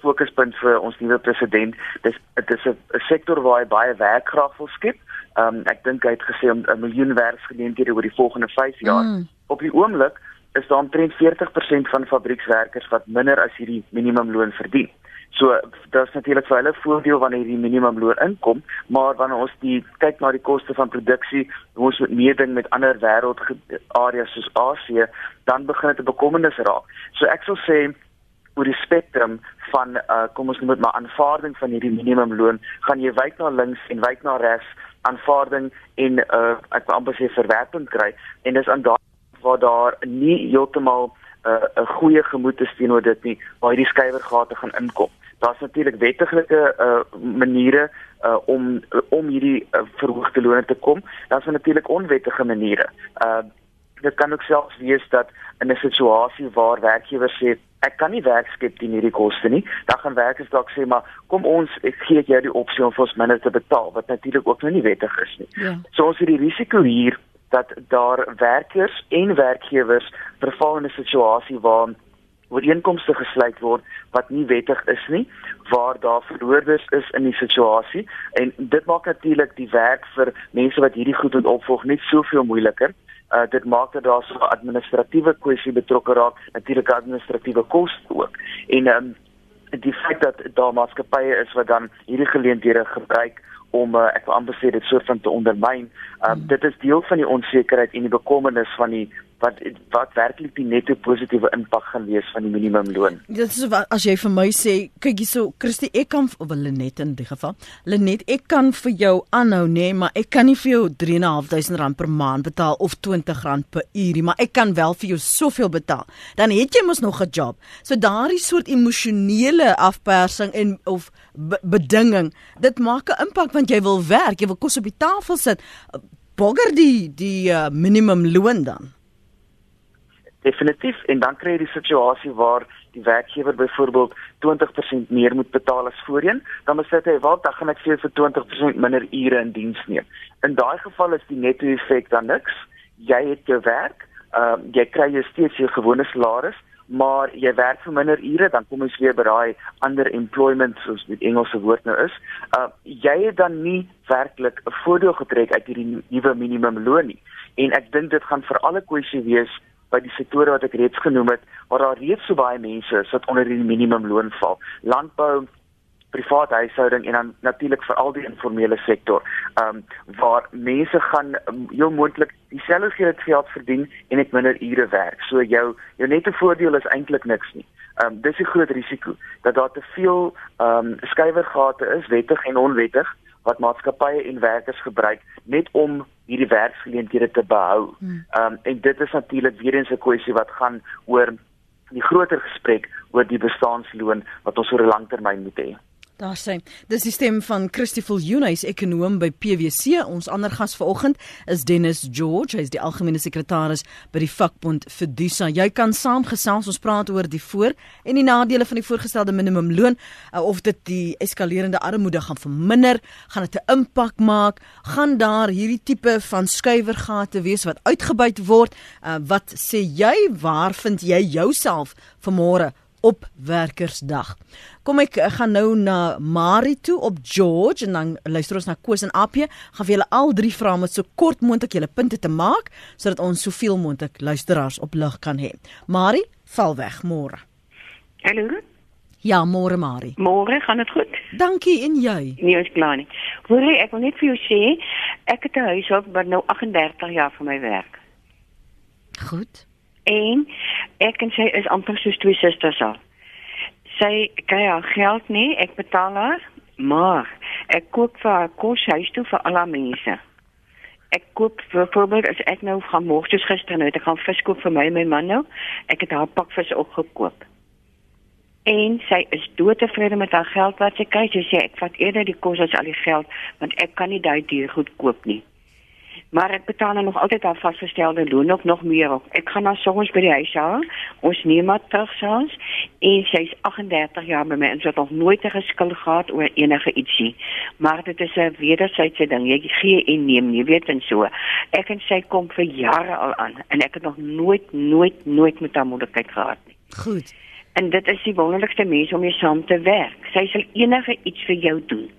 fokuspunt vir ons nuwe president. Dis dit is 'n sektor waar hy baie werkkrag wil skep. Ehm um, ek dink hy het gesê om 'n miljoen werksgeleenthede oor die volgende 5 jaar. Mm. Op die oomblik is daar omtrent 40% van fabriekswerkers wat minder as hierdie minimumloon verdien. So daar's natuurlik vir hulle voordeel wanneer hierdie minimumloon inkom, maar wanneer ons die kyk na die koste van produksie, ons moet meeding met ander wêreld areas soos Asië, dan begin dit 'n bekommernis raak. So ek sal sê oor die spektrum van uh, kom ons noem dit maar aanvaarding van hierdie minimumloon, gaan jy wyk na links en wyk na regs aanvaarding en uh, ek wil amper sê verwerping kry en dis aan daai waar daar nie heeltemal 'n uh, goeie gemoed is teenoor dit nie waar hierdie skuiwergate gaan inkom. Daar's natuurlik wettiglike uh, maniere uh, om om hierdie uh, verhoogde lone te kom. Daar's natuurlik onwettige maniere. Uh, dit kan ook selfs wees dat in 'n situasie waar werkgewers sê ek kan nie werk skep teen hierdie koste nie, dan gaan werkers dalk sê maar kom ons ek gee jou die opsie om vir ons minder te betaal wat natuurlik ook nou nie wettig is nie. Ja. So ons het die risiko hier dat daar werkers en werkgewers verval in 'n situasie waar ooreenkomste gesluit word wat nie wettig is nie waar daar verloorders is in die situasie en dit maak natuurlik die werk vir mense wat hierdie goed moet opvolg net soveel moeiliker. Uh dit maak dat daar so 'n administratiewe kwessie betrokke raak, natuurlik administratiewe koste ook. En um, die feit dat daar maatskappye is wat dan hierdie geleenthede gebruik om uh, ek wil amper sê dit soort van te ondermyn. Um, hmm. Dit is deel van die onsekerheid en die bekommernis van die wat wat werklik die netto positiewe impak gaan wees van die minimumloon. Dit is wat as jy vir my sê, kyk hierso, Christie, ek kan of Lenet in die geval, Lenet, ek kan vir jou aanhou nê, nee, maar ek kan nie vir jou 3.500 rand per maand betaal of 20 rand per uur nie, maar ek kan wel vir jou soveel betaal. Dan het jy mos nog 'n job. So daardie soort emosionele afpersing en of bedinging, dit maak 'n impak want jy wil werk, jy wil kos op die tafel sit. Bogger die die uh, minimum loon dan definitief en dan kry jy die situasie waar die werkgewer byvoorbeeld 20% meer moet betaal as voorheen, dan besluit hy, "Wel, dan gaan ek vir 20% minder ure in diens neem." In daai geval is die netto effek dan niks. Jy het jou werk, ehm uh, jy kry jy steeds jou gewone salaris, maar jy werk vir minder ure, dan kom ons weer by daai ander employment soos die Engelse woord nou is. Uh jy het dan nie werklik 'n voordeel getrek uit hierdie nuwe minimumloon nie. En ek dink dit gaan vir alle kwessie wees by die sektore wat ek reeds genoem het waar daar reeds so baie mense is wat onder die minimumloon val. Landbou, privaat huishouding en dan natuurlik vir al die informele sektor. Ehm um, waar mense gaan um, heel moontlik dieselfde geld geld verdien en net minder ure werk. So jou jou nette voordeel is eintlik niks nie. Ehm um, dis 'n groot risiko dat daar te veel ehm um, skuiwergate is, wettig en onwettig wat maatskappye en werkers gebruik net om hierdie werksgeleenthede te behou. Ehm um, en dit is natuurlik weer eens 'n kwessie wat gaan oor die groter gesprek oor die bestaanloon wat ons oor 'n lang termyn moet hê. Daar sê, dis die stem van Christie Viljoenhuis, ekonoom by PwC. Ons ander gas vanoggend is Dennis George, hy is die algemene sekretaris by die vakbond Fidusa. Jy kan saamgesels, ons praat oor die voor en die nadele van die voorgestelde minimumloon, uh, of dit die eskalerende armoede gaan verminder, gaan dit 'n impak maak, gaan daar hierdie tipe van skuiwergate wees wat uitgebuit word? Uh, wat sê jy? Waar vind jy jouself vanmôre? Op werkersdag. Kom ek gaan nou na Mari toe op George en dan luister ons na Koos en Apie. Gaan vir julle al drie vra met so kort moontlik julle punte te maak sodat ons soveel moontlik luisteraars op lig kan hê. Mari, val weg môre. Hallo. Ja, môre Mari. Môre gaan dit goed? Dankie en jy? Nee, is klaar nie. Hoorie, ek wil net vir jou sê, ek het 'n huishoup wat nou 38 jaar vir my werk. Goed en ek en sy is amper soos twee susters al. Sy kry haar geld nie, ek betaal haar, maar ek koop vir haar kos huis toe vir al haar mense. Ek koop vir voorbeeld as ek nou gaan môre gister nou, ek gaan vis koop vir my en my man nou. Ek het haar pak vis ook gekoop. En sy is doodtevrede met haar geld wat sy kry. Sy sê ek vat eerder die kos as al die geld want ek kan nie daai duur goed koop nie maar ek betaal nou nog altyd haar vasgestelde loon ook nog meer op. Ek gaan haar soms by die huis haal. Ons neem haar terug soms en sy's 38 jaar by my en sy het nog nooit 'n geskil gehad oor enige ietsie. Maar dit is 'n wederwysige ding. Jy gee en neem, jy weet en so. Ek en sy kom vir jare al aan en ek het nog nooit nooit nooit met haar moeilikheid gehad nie. Goed. En dit is die wonderlikste mens om mee saam te werk. Sy sal enige iets vir jou doen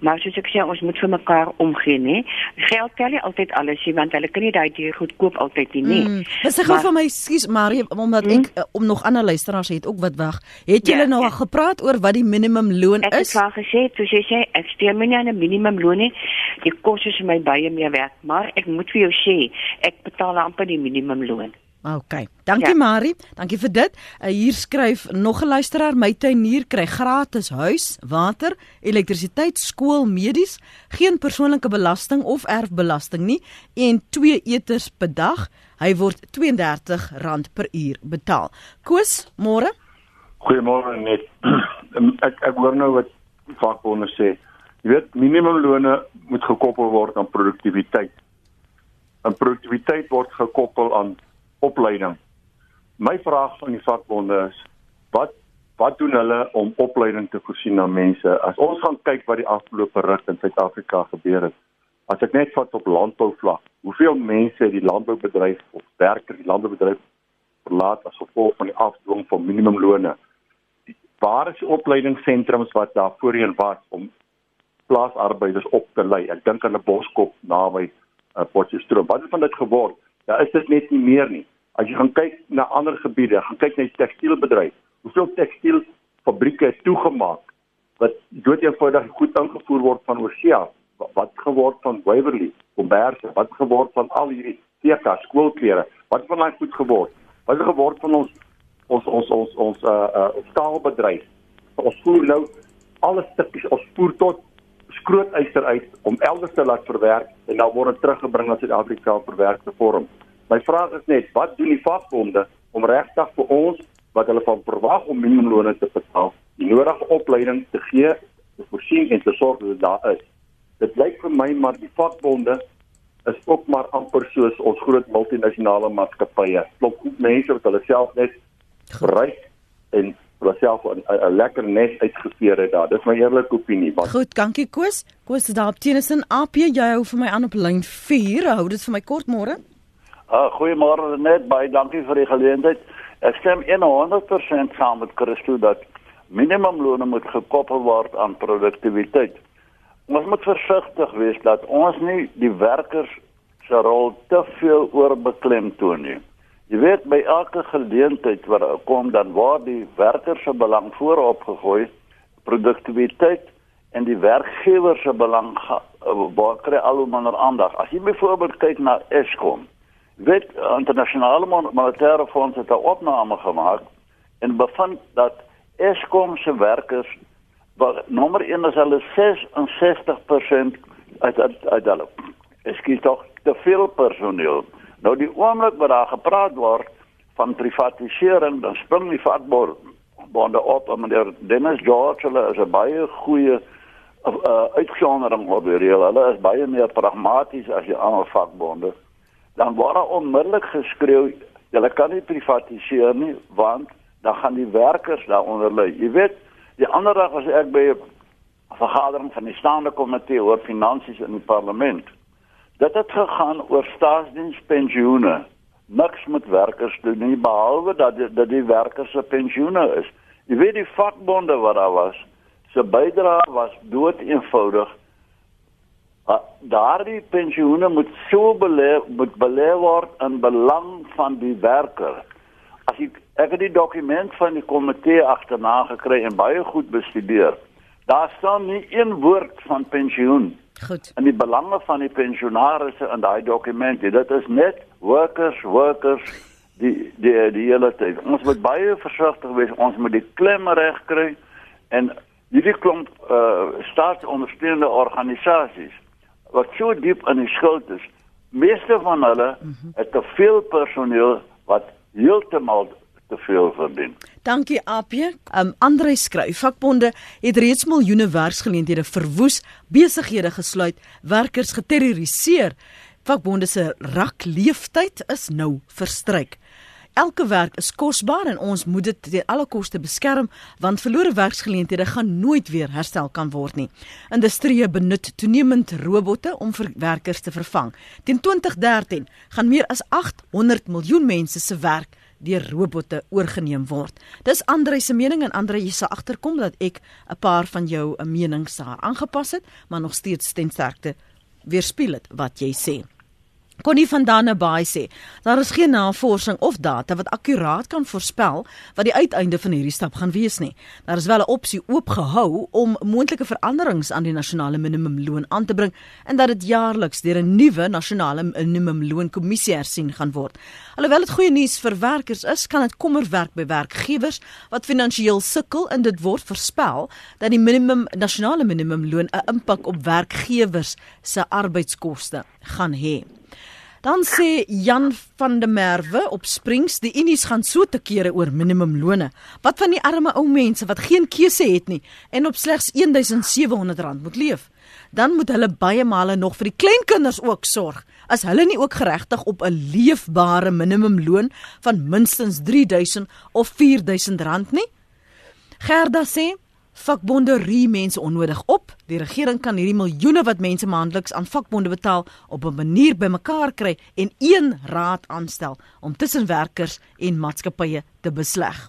maar soos ek sê ons moet vir mekaar omgee nê geld tel nie altyd alles nie want hulle kan nie daai dier goed koop altyd nie nê mm. dis gou vir my skuis Marie omdat mm. ek uh, om nog ander luisteraars het ook wat wag het julle ja, nou al ja. gepraat oor wat die minimum loon ek is ek het al gesê soos jy sê ek steur my nie aan 'n minimum loon nie die kos is my baie meer werd maar ek moet vir jou sê ek betaal amper die minimum loon OK. Dankie ja. Marie. Dankie vir dit. Uh, hier skryf nog 'n luisteraar, my tuinier kry gratis huis, water, elektrisiteit, skool, medies, geen persoonlike belasting of erfbelasting nie en twee eters per dag. Hy word R32 per uur betaal. Koos, môre? Goeiemôre net. ek ek hoor nou wat vakbonde sê. Jy weet, minimumlone moet gekoppel word aan produktiwiteit. En produktiwiteit word gekoppel aan opleiding. My vraag van die vakbonde is wat wat doen hulle om opleiding te voorsien aan mense? As ons gaan kyk wat die afgelope ruk in Suid-Afrika gebeur het. As ek net vat op landbouvlak, hoeveel mense het die landboubedryf of werkers die landboubedryf verlaat as gevolg van die afdwing van minimumlone? Waar is die opleidingssentrums wat daar voorheen was om plaasarbeiders op te lei? Ek dink aan 'n boskop naby uh, Potchefstroom. Wat het van dit geword? Daar is dit net nie meer nie. As jy gaan kyk na ander gebiede, gaan kyk na die tekstielbedryf. Hoeveel tekstielfabrieke is toegemaak wat dood eenvoudig goed ingevoer word van oorsee af? Wat geword van Waverley, Komberse, wat geword van al hierdie TK skoolklere? Wat van daai goed geword? Wat geword van ons ons ons ons ons uh uh staalbedryf? Ons voer nou alles stukkies, ons voer tot skrootyster uit om elders te laat verwerk en dan word dit teruggebring na Suid-Afrika vir verwerkte vorm. My vraag is net, wat doen die vakbonde om regtig vir ons wat hulle van verwag om minimumlone te betaal, die nodige opleiding te gee, te voorsien en te sorg dat dit daar is? Dit lyk vir my maar die vakbonde is ook maar amper soos ons groot multinasjonale maatskappye. Klop goed mense wat hulle self net bereik en wat self 'n lekker nes uitgeveer het daar. Dis my eerlike opinie. Want... Goed, dankie Koos. Koos is daar op Tennyson AP. Jy hou vir my aan op lyn 4. Hou dit vir my kort môre. Uh, goeiemôre net. Baie dankie vir die geleentheid. Ek stem 100% saam met Christo dat minimumlone moet gekoppel word aan produktiwiteit. Ons moet versigtig wees dat ons nie die werkers se rol te veel oorbeklem toon nie. Jy weet by elke geleentheid wat kom dan word die werker se belang voorop gegooi, produktiwiteit en die werkgewer se belang word kry al hoe minder aandag. As jy byvoorbeeld kyk na Eskom, weet internasionale monetaire fonds het 'n opname gemaak en bevind dat Eskom se werkers wat nommer 1 is hulle 66% uit uit uit hulle. Ekskuus tog te veel personeel. Nou die oomblik wat daar gepraat word van privatisering, dan spring die vakbond vakbonde op en meneer Dennis George hulle is 'n baie goeie uh, uitsondering op die reël. Hulle is baie meer pragmaties as die ander vakbonde. Dan word onmiddellik geskreeu, julle kan nie privatiseer nie want dan gaan die werkers daaronder lê. Jy weet, die ander dag was ek by 'n vergadering van die staande komitee oor finansies in die parlement. Dit het gegaan oor staatsdienspensioene. Niks met werkers doen nie behalwe dat die, dat die werkers se pensioene is. Jy weet die vakbonde wat daar was, se bydrae was dood eenvoudig. Daardie pensioene moet so belê moet belê word in belang van die werker. As ek ek het die dokument van die komitee agterna gekry en baie goed bestudeer. Daar staan nie een woord van pensioen. Goed. En die belange van die pensionaarsse in daai dokument, dit is net workers, workers die die die hele tyd. Ons moet baie versigtig wees. Ons moet die klem reg kry en hierdie klomp uh staatsondersteunende organisasies wat so diep in die skuld is. Meeste van hulle het te veel personeel wat heeltemal te veel verdien. Dankie Apie. Um Andre skryf vakbonde het reeds miljoene werksgeleenthede verwoes, besighede gesluit, werkers geterroriseer. Vakbonde se rakleeftyd is nou verstryk. Elke werk is kosbaar en ons moet dit teen alle koste beskerm want verlore werksgeleenthede gaan nooit weer herstel kan word nie. Industrie benut toenemend robotte om werkers te vervang. Teen 2013 gaan meer as 800 miljoen mense se werk deur robotte oorgeneem word. Dis Andre se mening en Andre jy sal agterkom dat ek 'n paar van jou menings daar aangepas het, maar nog steeds ten sterkte weerspieël wat jy sê. Connie van Dannebaai sê, daar is geen navorsing of data wat akkuraat kan voorspel wat die uiteinde van hierdie stap gaan wees nie. Daar is wel 'n opsie oopgehou om moontlike veranderings aan die nasionale minimumloon aan te bring en dat dit jaarliks deur 'n nuwe nasionale minimumloonkommissie hersien gaan word. Alhoewel dit goeie nuus vir werkers is, kan dit kommer werk by werkgewers wat finansiëel sukkel en dit word voorspel dat die minimum nasionale minimumloon 'n impak op werkgewers se arbeidskoste gaan hê. Dan sê Jan van der Merwe op Springs, die unies gaan so te kere oor minimumlone. Wat van die arme ou mense wat geen keuse het nie en op slegs R1700 moet leef? Dan moet hulle baie male nog vir die kleinkinders ook sorg. As hulle nie ook geregtig op 'n leefbare minimumloon van minstens 3000 of 4000 rand nie? Gerda sê Vakbonde rie mense onnodig op. Die regering kan hierdie miljoene wat mense maandeliks aan vakbonde betaal op 'n manier bymekaar kry en een raad aanstel om tussen werkers en maatskappye te besleg.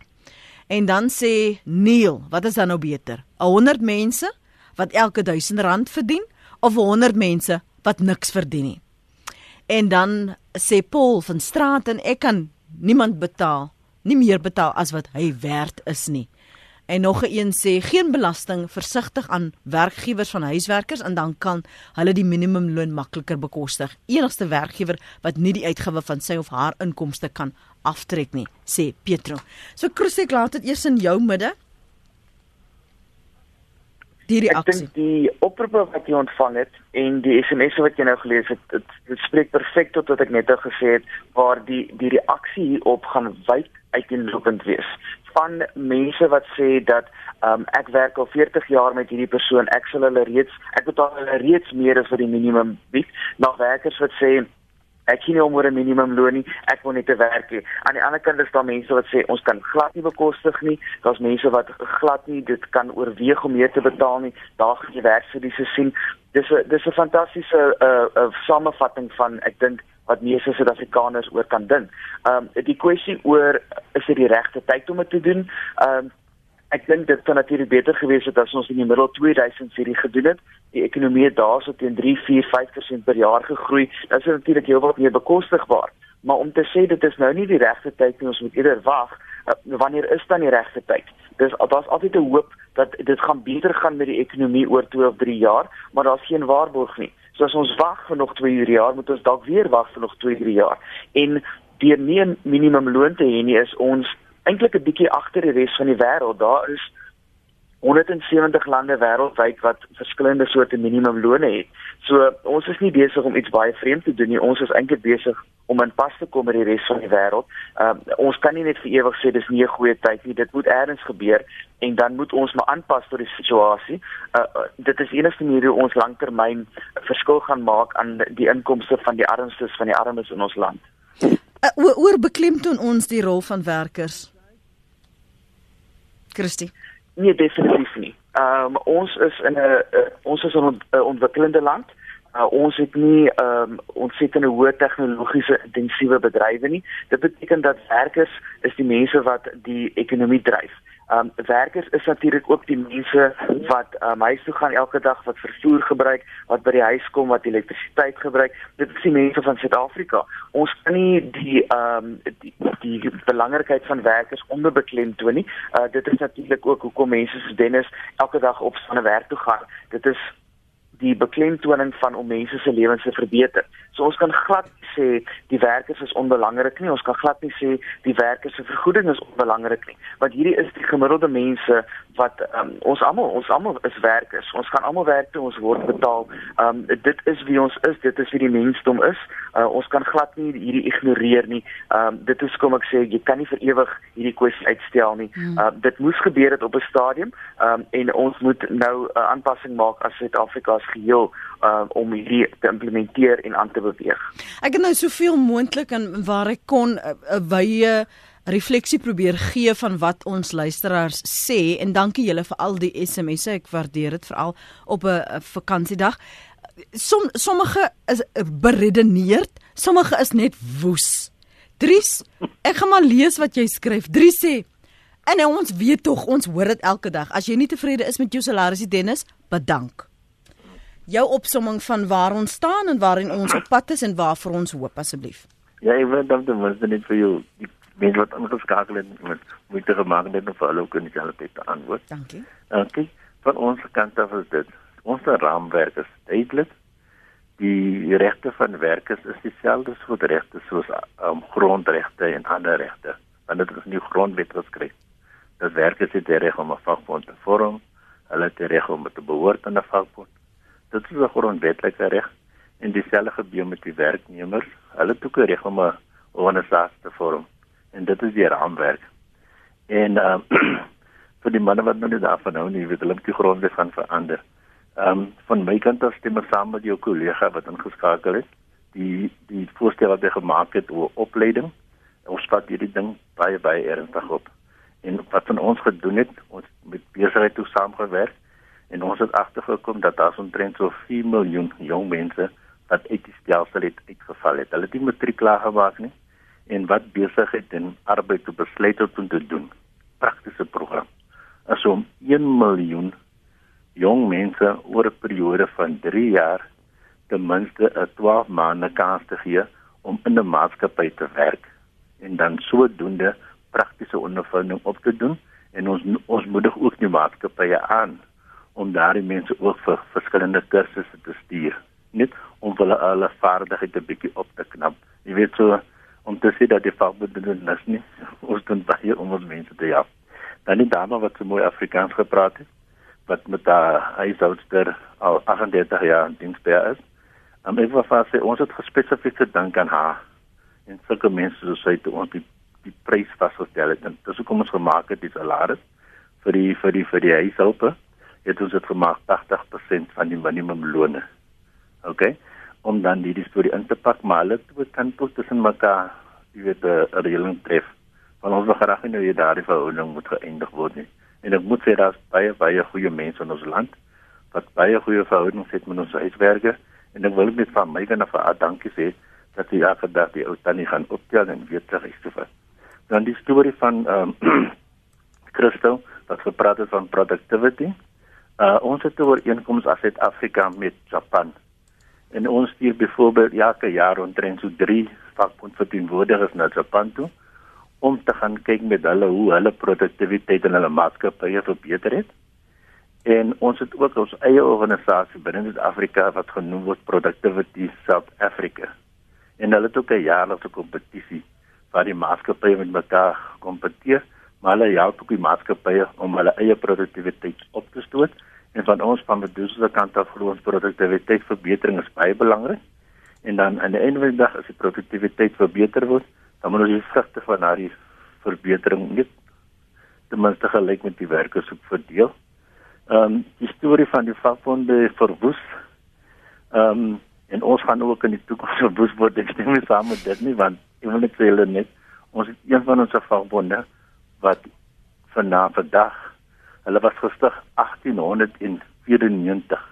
En dan sê Neil, wat is dan nou beter? 100 mense wat elke 1000 rand verdien of 100 mense wat niks verdien nie? En dan sê Paul van Straat en ek kan niemand betaal, nie meer betaal as wat hy werd is nie. En nog 'n een sê geen belasting, versigtig aan werkgewers van huiswerkers en dan kan hulle die minimumloon makliker bekostig. Enigste werkgewer wat nie die uitgawe van sy of haar inkomste kan aftrek nie, sê Petro. So Krusek laat dit eers in jou midde. Die reaksie. Ek dink die oproepe wat jy ontvang het en die SMS'e wat jy nou gelees het, dit, dit spreek perfek tot wat ek net nou gesê het waar die die reaksie hierop gaan wyd uiteenlopend wees van mense wat sê dat um, ek werk al 40 jaar met hierdie persoon, ek sal hulle reeds ek betaal hulle reeds meer as vir die minimum bied. Na werkers wat sê ek sien nie om oor 'n minimum loon nie, ek wil net te werk hê. Aan die ander kant is daar mense wat sê ons kan glad nie bekostig nie. Daar's mense wat glad nie dit kan oorweeg om meer te betaal nie. Daar gaan jy werksverliese sien. Dis 'n dis 'n fantastiese uh, uh, samevatting van ek dink wat meeste Suid-Afrikaners oor kan dink. Ehm um, die kwessie oor is dit die regte tyd om dit te doen? Ehm um, ek dink dit sou natuurlik beter gewees het as ons in die middel 2000 hierdie gedoen het. Die ekonomie het daarso teen 3, 4, 5% per jaar gegroei. Dit is natuurlik heelwat meer bekostigbaar. Maar om te sê dit is nou nie die regte tyd nie, ons moet eerder wag. Uh, wanneer is dan die regte tyd? Dis daar's altyd 'n hoop dat dit gaan beter gaan met die ekonomie oor 2 of 3 jaar, maar daar's geen waarborg nie. So as ons wag vir nog 2 uur jaar, moet ons dalk weer wag vir nog 2, 3 jaar. En deur nie 'n minimum loon te hê nie, is ons eintlik 'n bietjie agter die res van die wêreld. Daar is 170 lande wêreldwyd wat verskillende soorte minimumlone het. So ons is nie besig om iets baie vreemd te doen nie. Ons is eintlik besig om in pas te kom met die res van die wêreld. Um, ons kan nie net vir ewig sê dis nie 'n goeie tyd nie. Dit moet eers gebeur en dan moet ons maar aanpas tot die situasie. Uh, uh, dit is enigste manier hoe ons langtermyn verskil gaan maak aan die inkomste van die armstes van die armes in ons land. Uh, oor beklemtoon ons die rol van werkers. Christie Nee, definitief nie. Ehm um, ons is in 'n uh, ons is 'n ont, ontwikkelende land. Uh, ons het nie ehm um, ontsettende hoë tegnologiese intensiewe bedrywe nie. Dit beteken dat werkers is die mense wat die ekonomie dryf. Um werkers is natuurlik ook die mense wat um huis toe gaan elke dag wat vervoer gebruik, wat by die huis kom wat elektrisiteit gebruik. Dit is die mense van Suid-Afrika. Ons kan nie die um die, die belangrikheid van werkers onderbeklem toon nie. Uh dit is natuurlik ook hoekom mense soos Dennis elke dag op en werk toe gaan. Dit is die beklemtoning van om mense se lewens te verbeter. So ons kan glad sê die werkers is onbelangrik nie. Ons kan glad nie sê die werkers se vergoeding is onbelangrik nie, want hierdie is die gemiddelde mense wat um, ons almal ons almal is werkers. Ons gaan almal werk toe ons word betaal. Um dit is wie ons is, dit is wie die mensdom is. Uh, ons kan glad nie hierdie ignoreer nie. Um dit is kom ek sê jy kan nie vir ewig hierdie kwessie uitstel nie. Hmm. Uh, dit moes gebeur het op 'n stadium um en ons moet nou 'n uh, aanpassing maak as Suid-Afrika as geheel uh, om hierdie te implementeer en aan te beweeg. Ek het nou soveel moontlik en waar ek kon 'n uh, wye refleksie probeer gee van wat ons luisteraars sê en dankie julle vir al die SMS'e ek waardeer dit veral op 'n vakansiedag. Som sommige is beredeneerd, sommige is net woes. Dries, ek gaan maar lees wat jy skryf. Dries sê En ons weet tog ons hoor dit elke dag. As jy nie tevrede is met jou salaris, Dennis, bedank jou opsomming van waar ons staan en waarin ons op pad is en waarvoor ons hoop asseblief. Ja, ek wil dan ten minste net vir jou die mense wat ingeskakel het met moeite gemaak het om vir hulle ook in dieselfde te antwoord. Dankie. Dankie. Van ons kant af is dit ons raamwerk is duidelik. Die regte van werkers is dieselfde soos regte soos um, grondregte en ander regte. Want dit is nie grondwet wat skryf. Dat werkers het die reg om 'n vakbond te vorm, hulle het die reg om te behoort aan 'n vakbond Dit is 'n grondwetlike reg en dieselfde gebeur met die werknemers. Hulle het ook 'n reg om 'n organisasie te vorm en dit is die raamwerk. En uh, vir die manne wat nou nie daarvan hou nie, weet hulle moet die grondwet van verander. Ehm um, van my kant af stem ek saam met jou kollega wat ingeskakel het. Die die voorstel wat hy gemaak het oor opleiding. Ons vat hierdie ding baie baie ernstig op. En wat van ons gedoen het, ons met besigheid toe saamgewerk en ons het agtergekom dat daar omtrent so 4 miljoen jong mense wat uit die stelsel het uitgeval het. Hulle het nie matriek klaar gemaak nie en wat besigheid en arbeid te besluit het om te doen. Praktiese program. As om 1 miljoen jong mense oor 'n periode van 3 jaar ten minste 'n 12 maande kans te gee om in 'n maatskappy te werk en dan sodoende praktiese ondervinding op te doen en ons ons moedig ook die maatskappye aan om daardie mense ook vir verskillende kursusse te stuur net om hulle alle vaardighede bietjie op te knap jy weet so om te sê dat die vakbedryf nas nie ons doen baie om ons mense te help dan die dame wat so mooi Afrikaans gepraat het wat met haar huishoudster al 38 jaar in diens by is om even vas sê ons het gespesifiek gedink aan haar en sulke mense soos sy toe ons die die prys vasgestel het en dis hoekom ons gemaak het die salaris vir die vir die vir die huishulpe het ons dit gemaak 80% van die minimumlone. OK? Om dan die storie in te pak, maar hulle het dan tot tussen mekaar, jy weet, 'n reëling tref. Want ons wil graag hê nou daardie verhouding moet geëindig word nie. En ek moet sê daar's baie baie goeie mense in ons land wat baie goeie verhoudings het met ons uitwerker en ek wil net van my kant af 'n dankie sê dat jy elke dag die ou tannie gaan optel en weer terug is te vat. Dan die storie van ehm um, Christo wat gepraat het van productivity. Uh ons het 'n ooreenkoms as Suid-Afrika met Japan. En ons stuur byvoorbeeld elke jaar omtrent so 3 vakbondverteenwoordigers na Japan toe om te gaan kyk met hulle hoe hulle produktiwiteit in hulle maatskappye verbeter het. En ons het ook ons eie organisasie binne Suid-Afrika wat genoem word Productivity South Africa. En hulle het ook 'n jaarlikse kompetisie waar die maatskappye met mekaar kompeteer maar hulle help ook die maatskappye om hulle eie produktiwiteit op te stoot en van ons van Medusa se kant af glo ons produktiwiteitsverbetering is baie belangrik en dan aan die einde van die dag as die produktiwiteit verbeter word dan moet ons die vrugte van daardie verbetering net ten minste gelyk met die werkers ook verdeel. Ehm um, die storie van die vakbonde verwoes. Ehm um, en ons gaan ook in die toekoms verwoes word. Ek stem nie saam met dit nie want ek wil net sê hulle net ons het een van ons vakbonde wat vanaf vandag hulle was gestig 1894.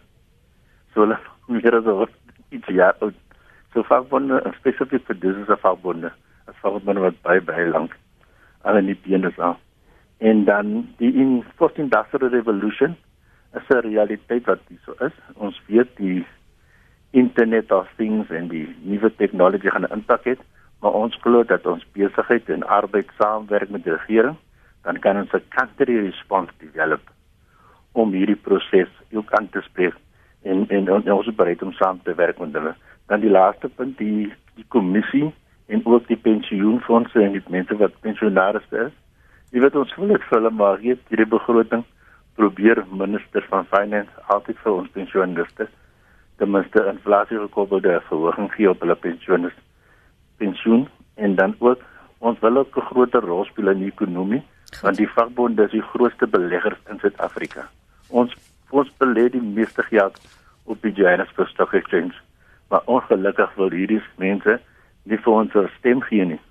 So hulle meer as oor iets jaar oud. So vakbonde spesifiek vir dis vakbonde. As vakbonde wat baie baie lank al in die bene is. En dan die in post industrial revolution is 'n realiteit wat hier so is. Ons weet die internet of things en die nuwe tegnologie gaan 'n impak hê, maar ons glo dat ons besigheid en arbeid saamwerk met die regering, dan kan ons 'n country response develop om hierdie proses ook aan te spreek en en, en ons is bereid om saam te werk met hulle. Dan die laaste punt die die kommissie en ook die pensioenfonde en die mense wat pensionaars is. Jy weet ons wil dit vir hulle maar gee hierdie begroting probeer minister van finance altyd vir ons pensioenliste ten minste inflasie gekoppelde verhoging gee op hulle pensioene pensioen en dan ook ons wil ook 'n groter rol speel in die ekonomie. Want die vakbonde is die grootste beleggers in Suid-Afrika. Ons ons belê die meeste geld op die Johannesburg Stock Exchange. Maar ongelukkig wil hierdie mense nie vir ons stem gee nie.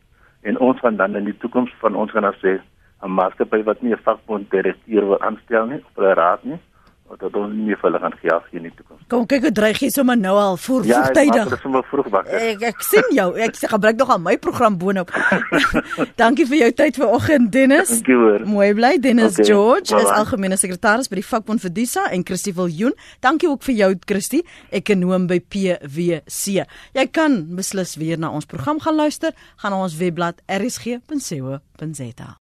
En ons gaan dan in die toekoms van ons gaan sê 'n maatskappy wat nie 'n vakbond direkteur wil aanstel nie of 'n raad nie, dat ons nie vir hulle gaan gee af in die toekoms. Kom kyk hoe dreig jy sommer nou al voor ja, vroegtydig. Ja, dit is sommer vroeg wakker. Ek ek sien jou. Ek sê gebruik nog aan my program boonop. Dankie vir jou tyd vanoggend Dennis. Dankie hoor. Mooi bly Dennis okay, George bye -bye. is algemene sekretaris by die vakbond vir Disa en Christie Viljoen. Dankie ook vir jou Christie, ekonom by PwC. Jy kan beslis weer na ons program gaan luister, gaan na ons webblad rsg.co.za.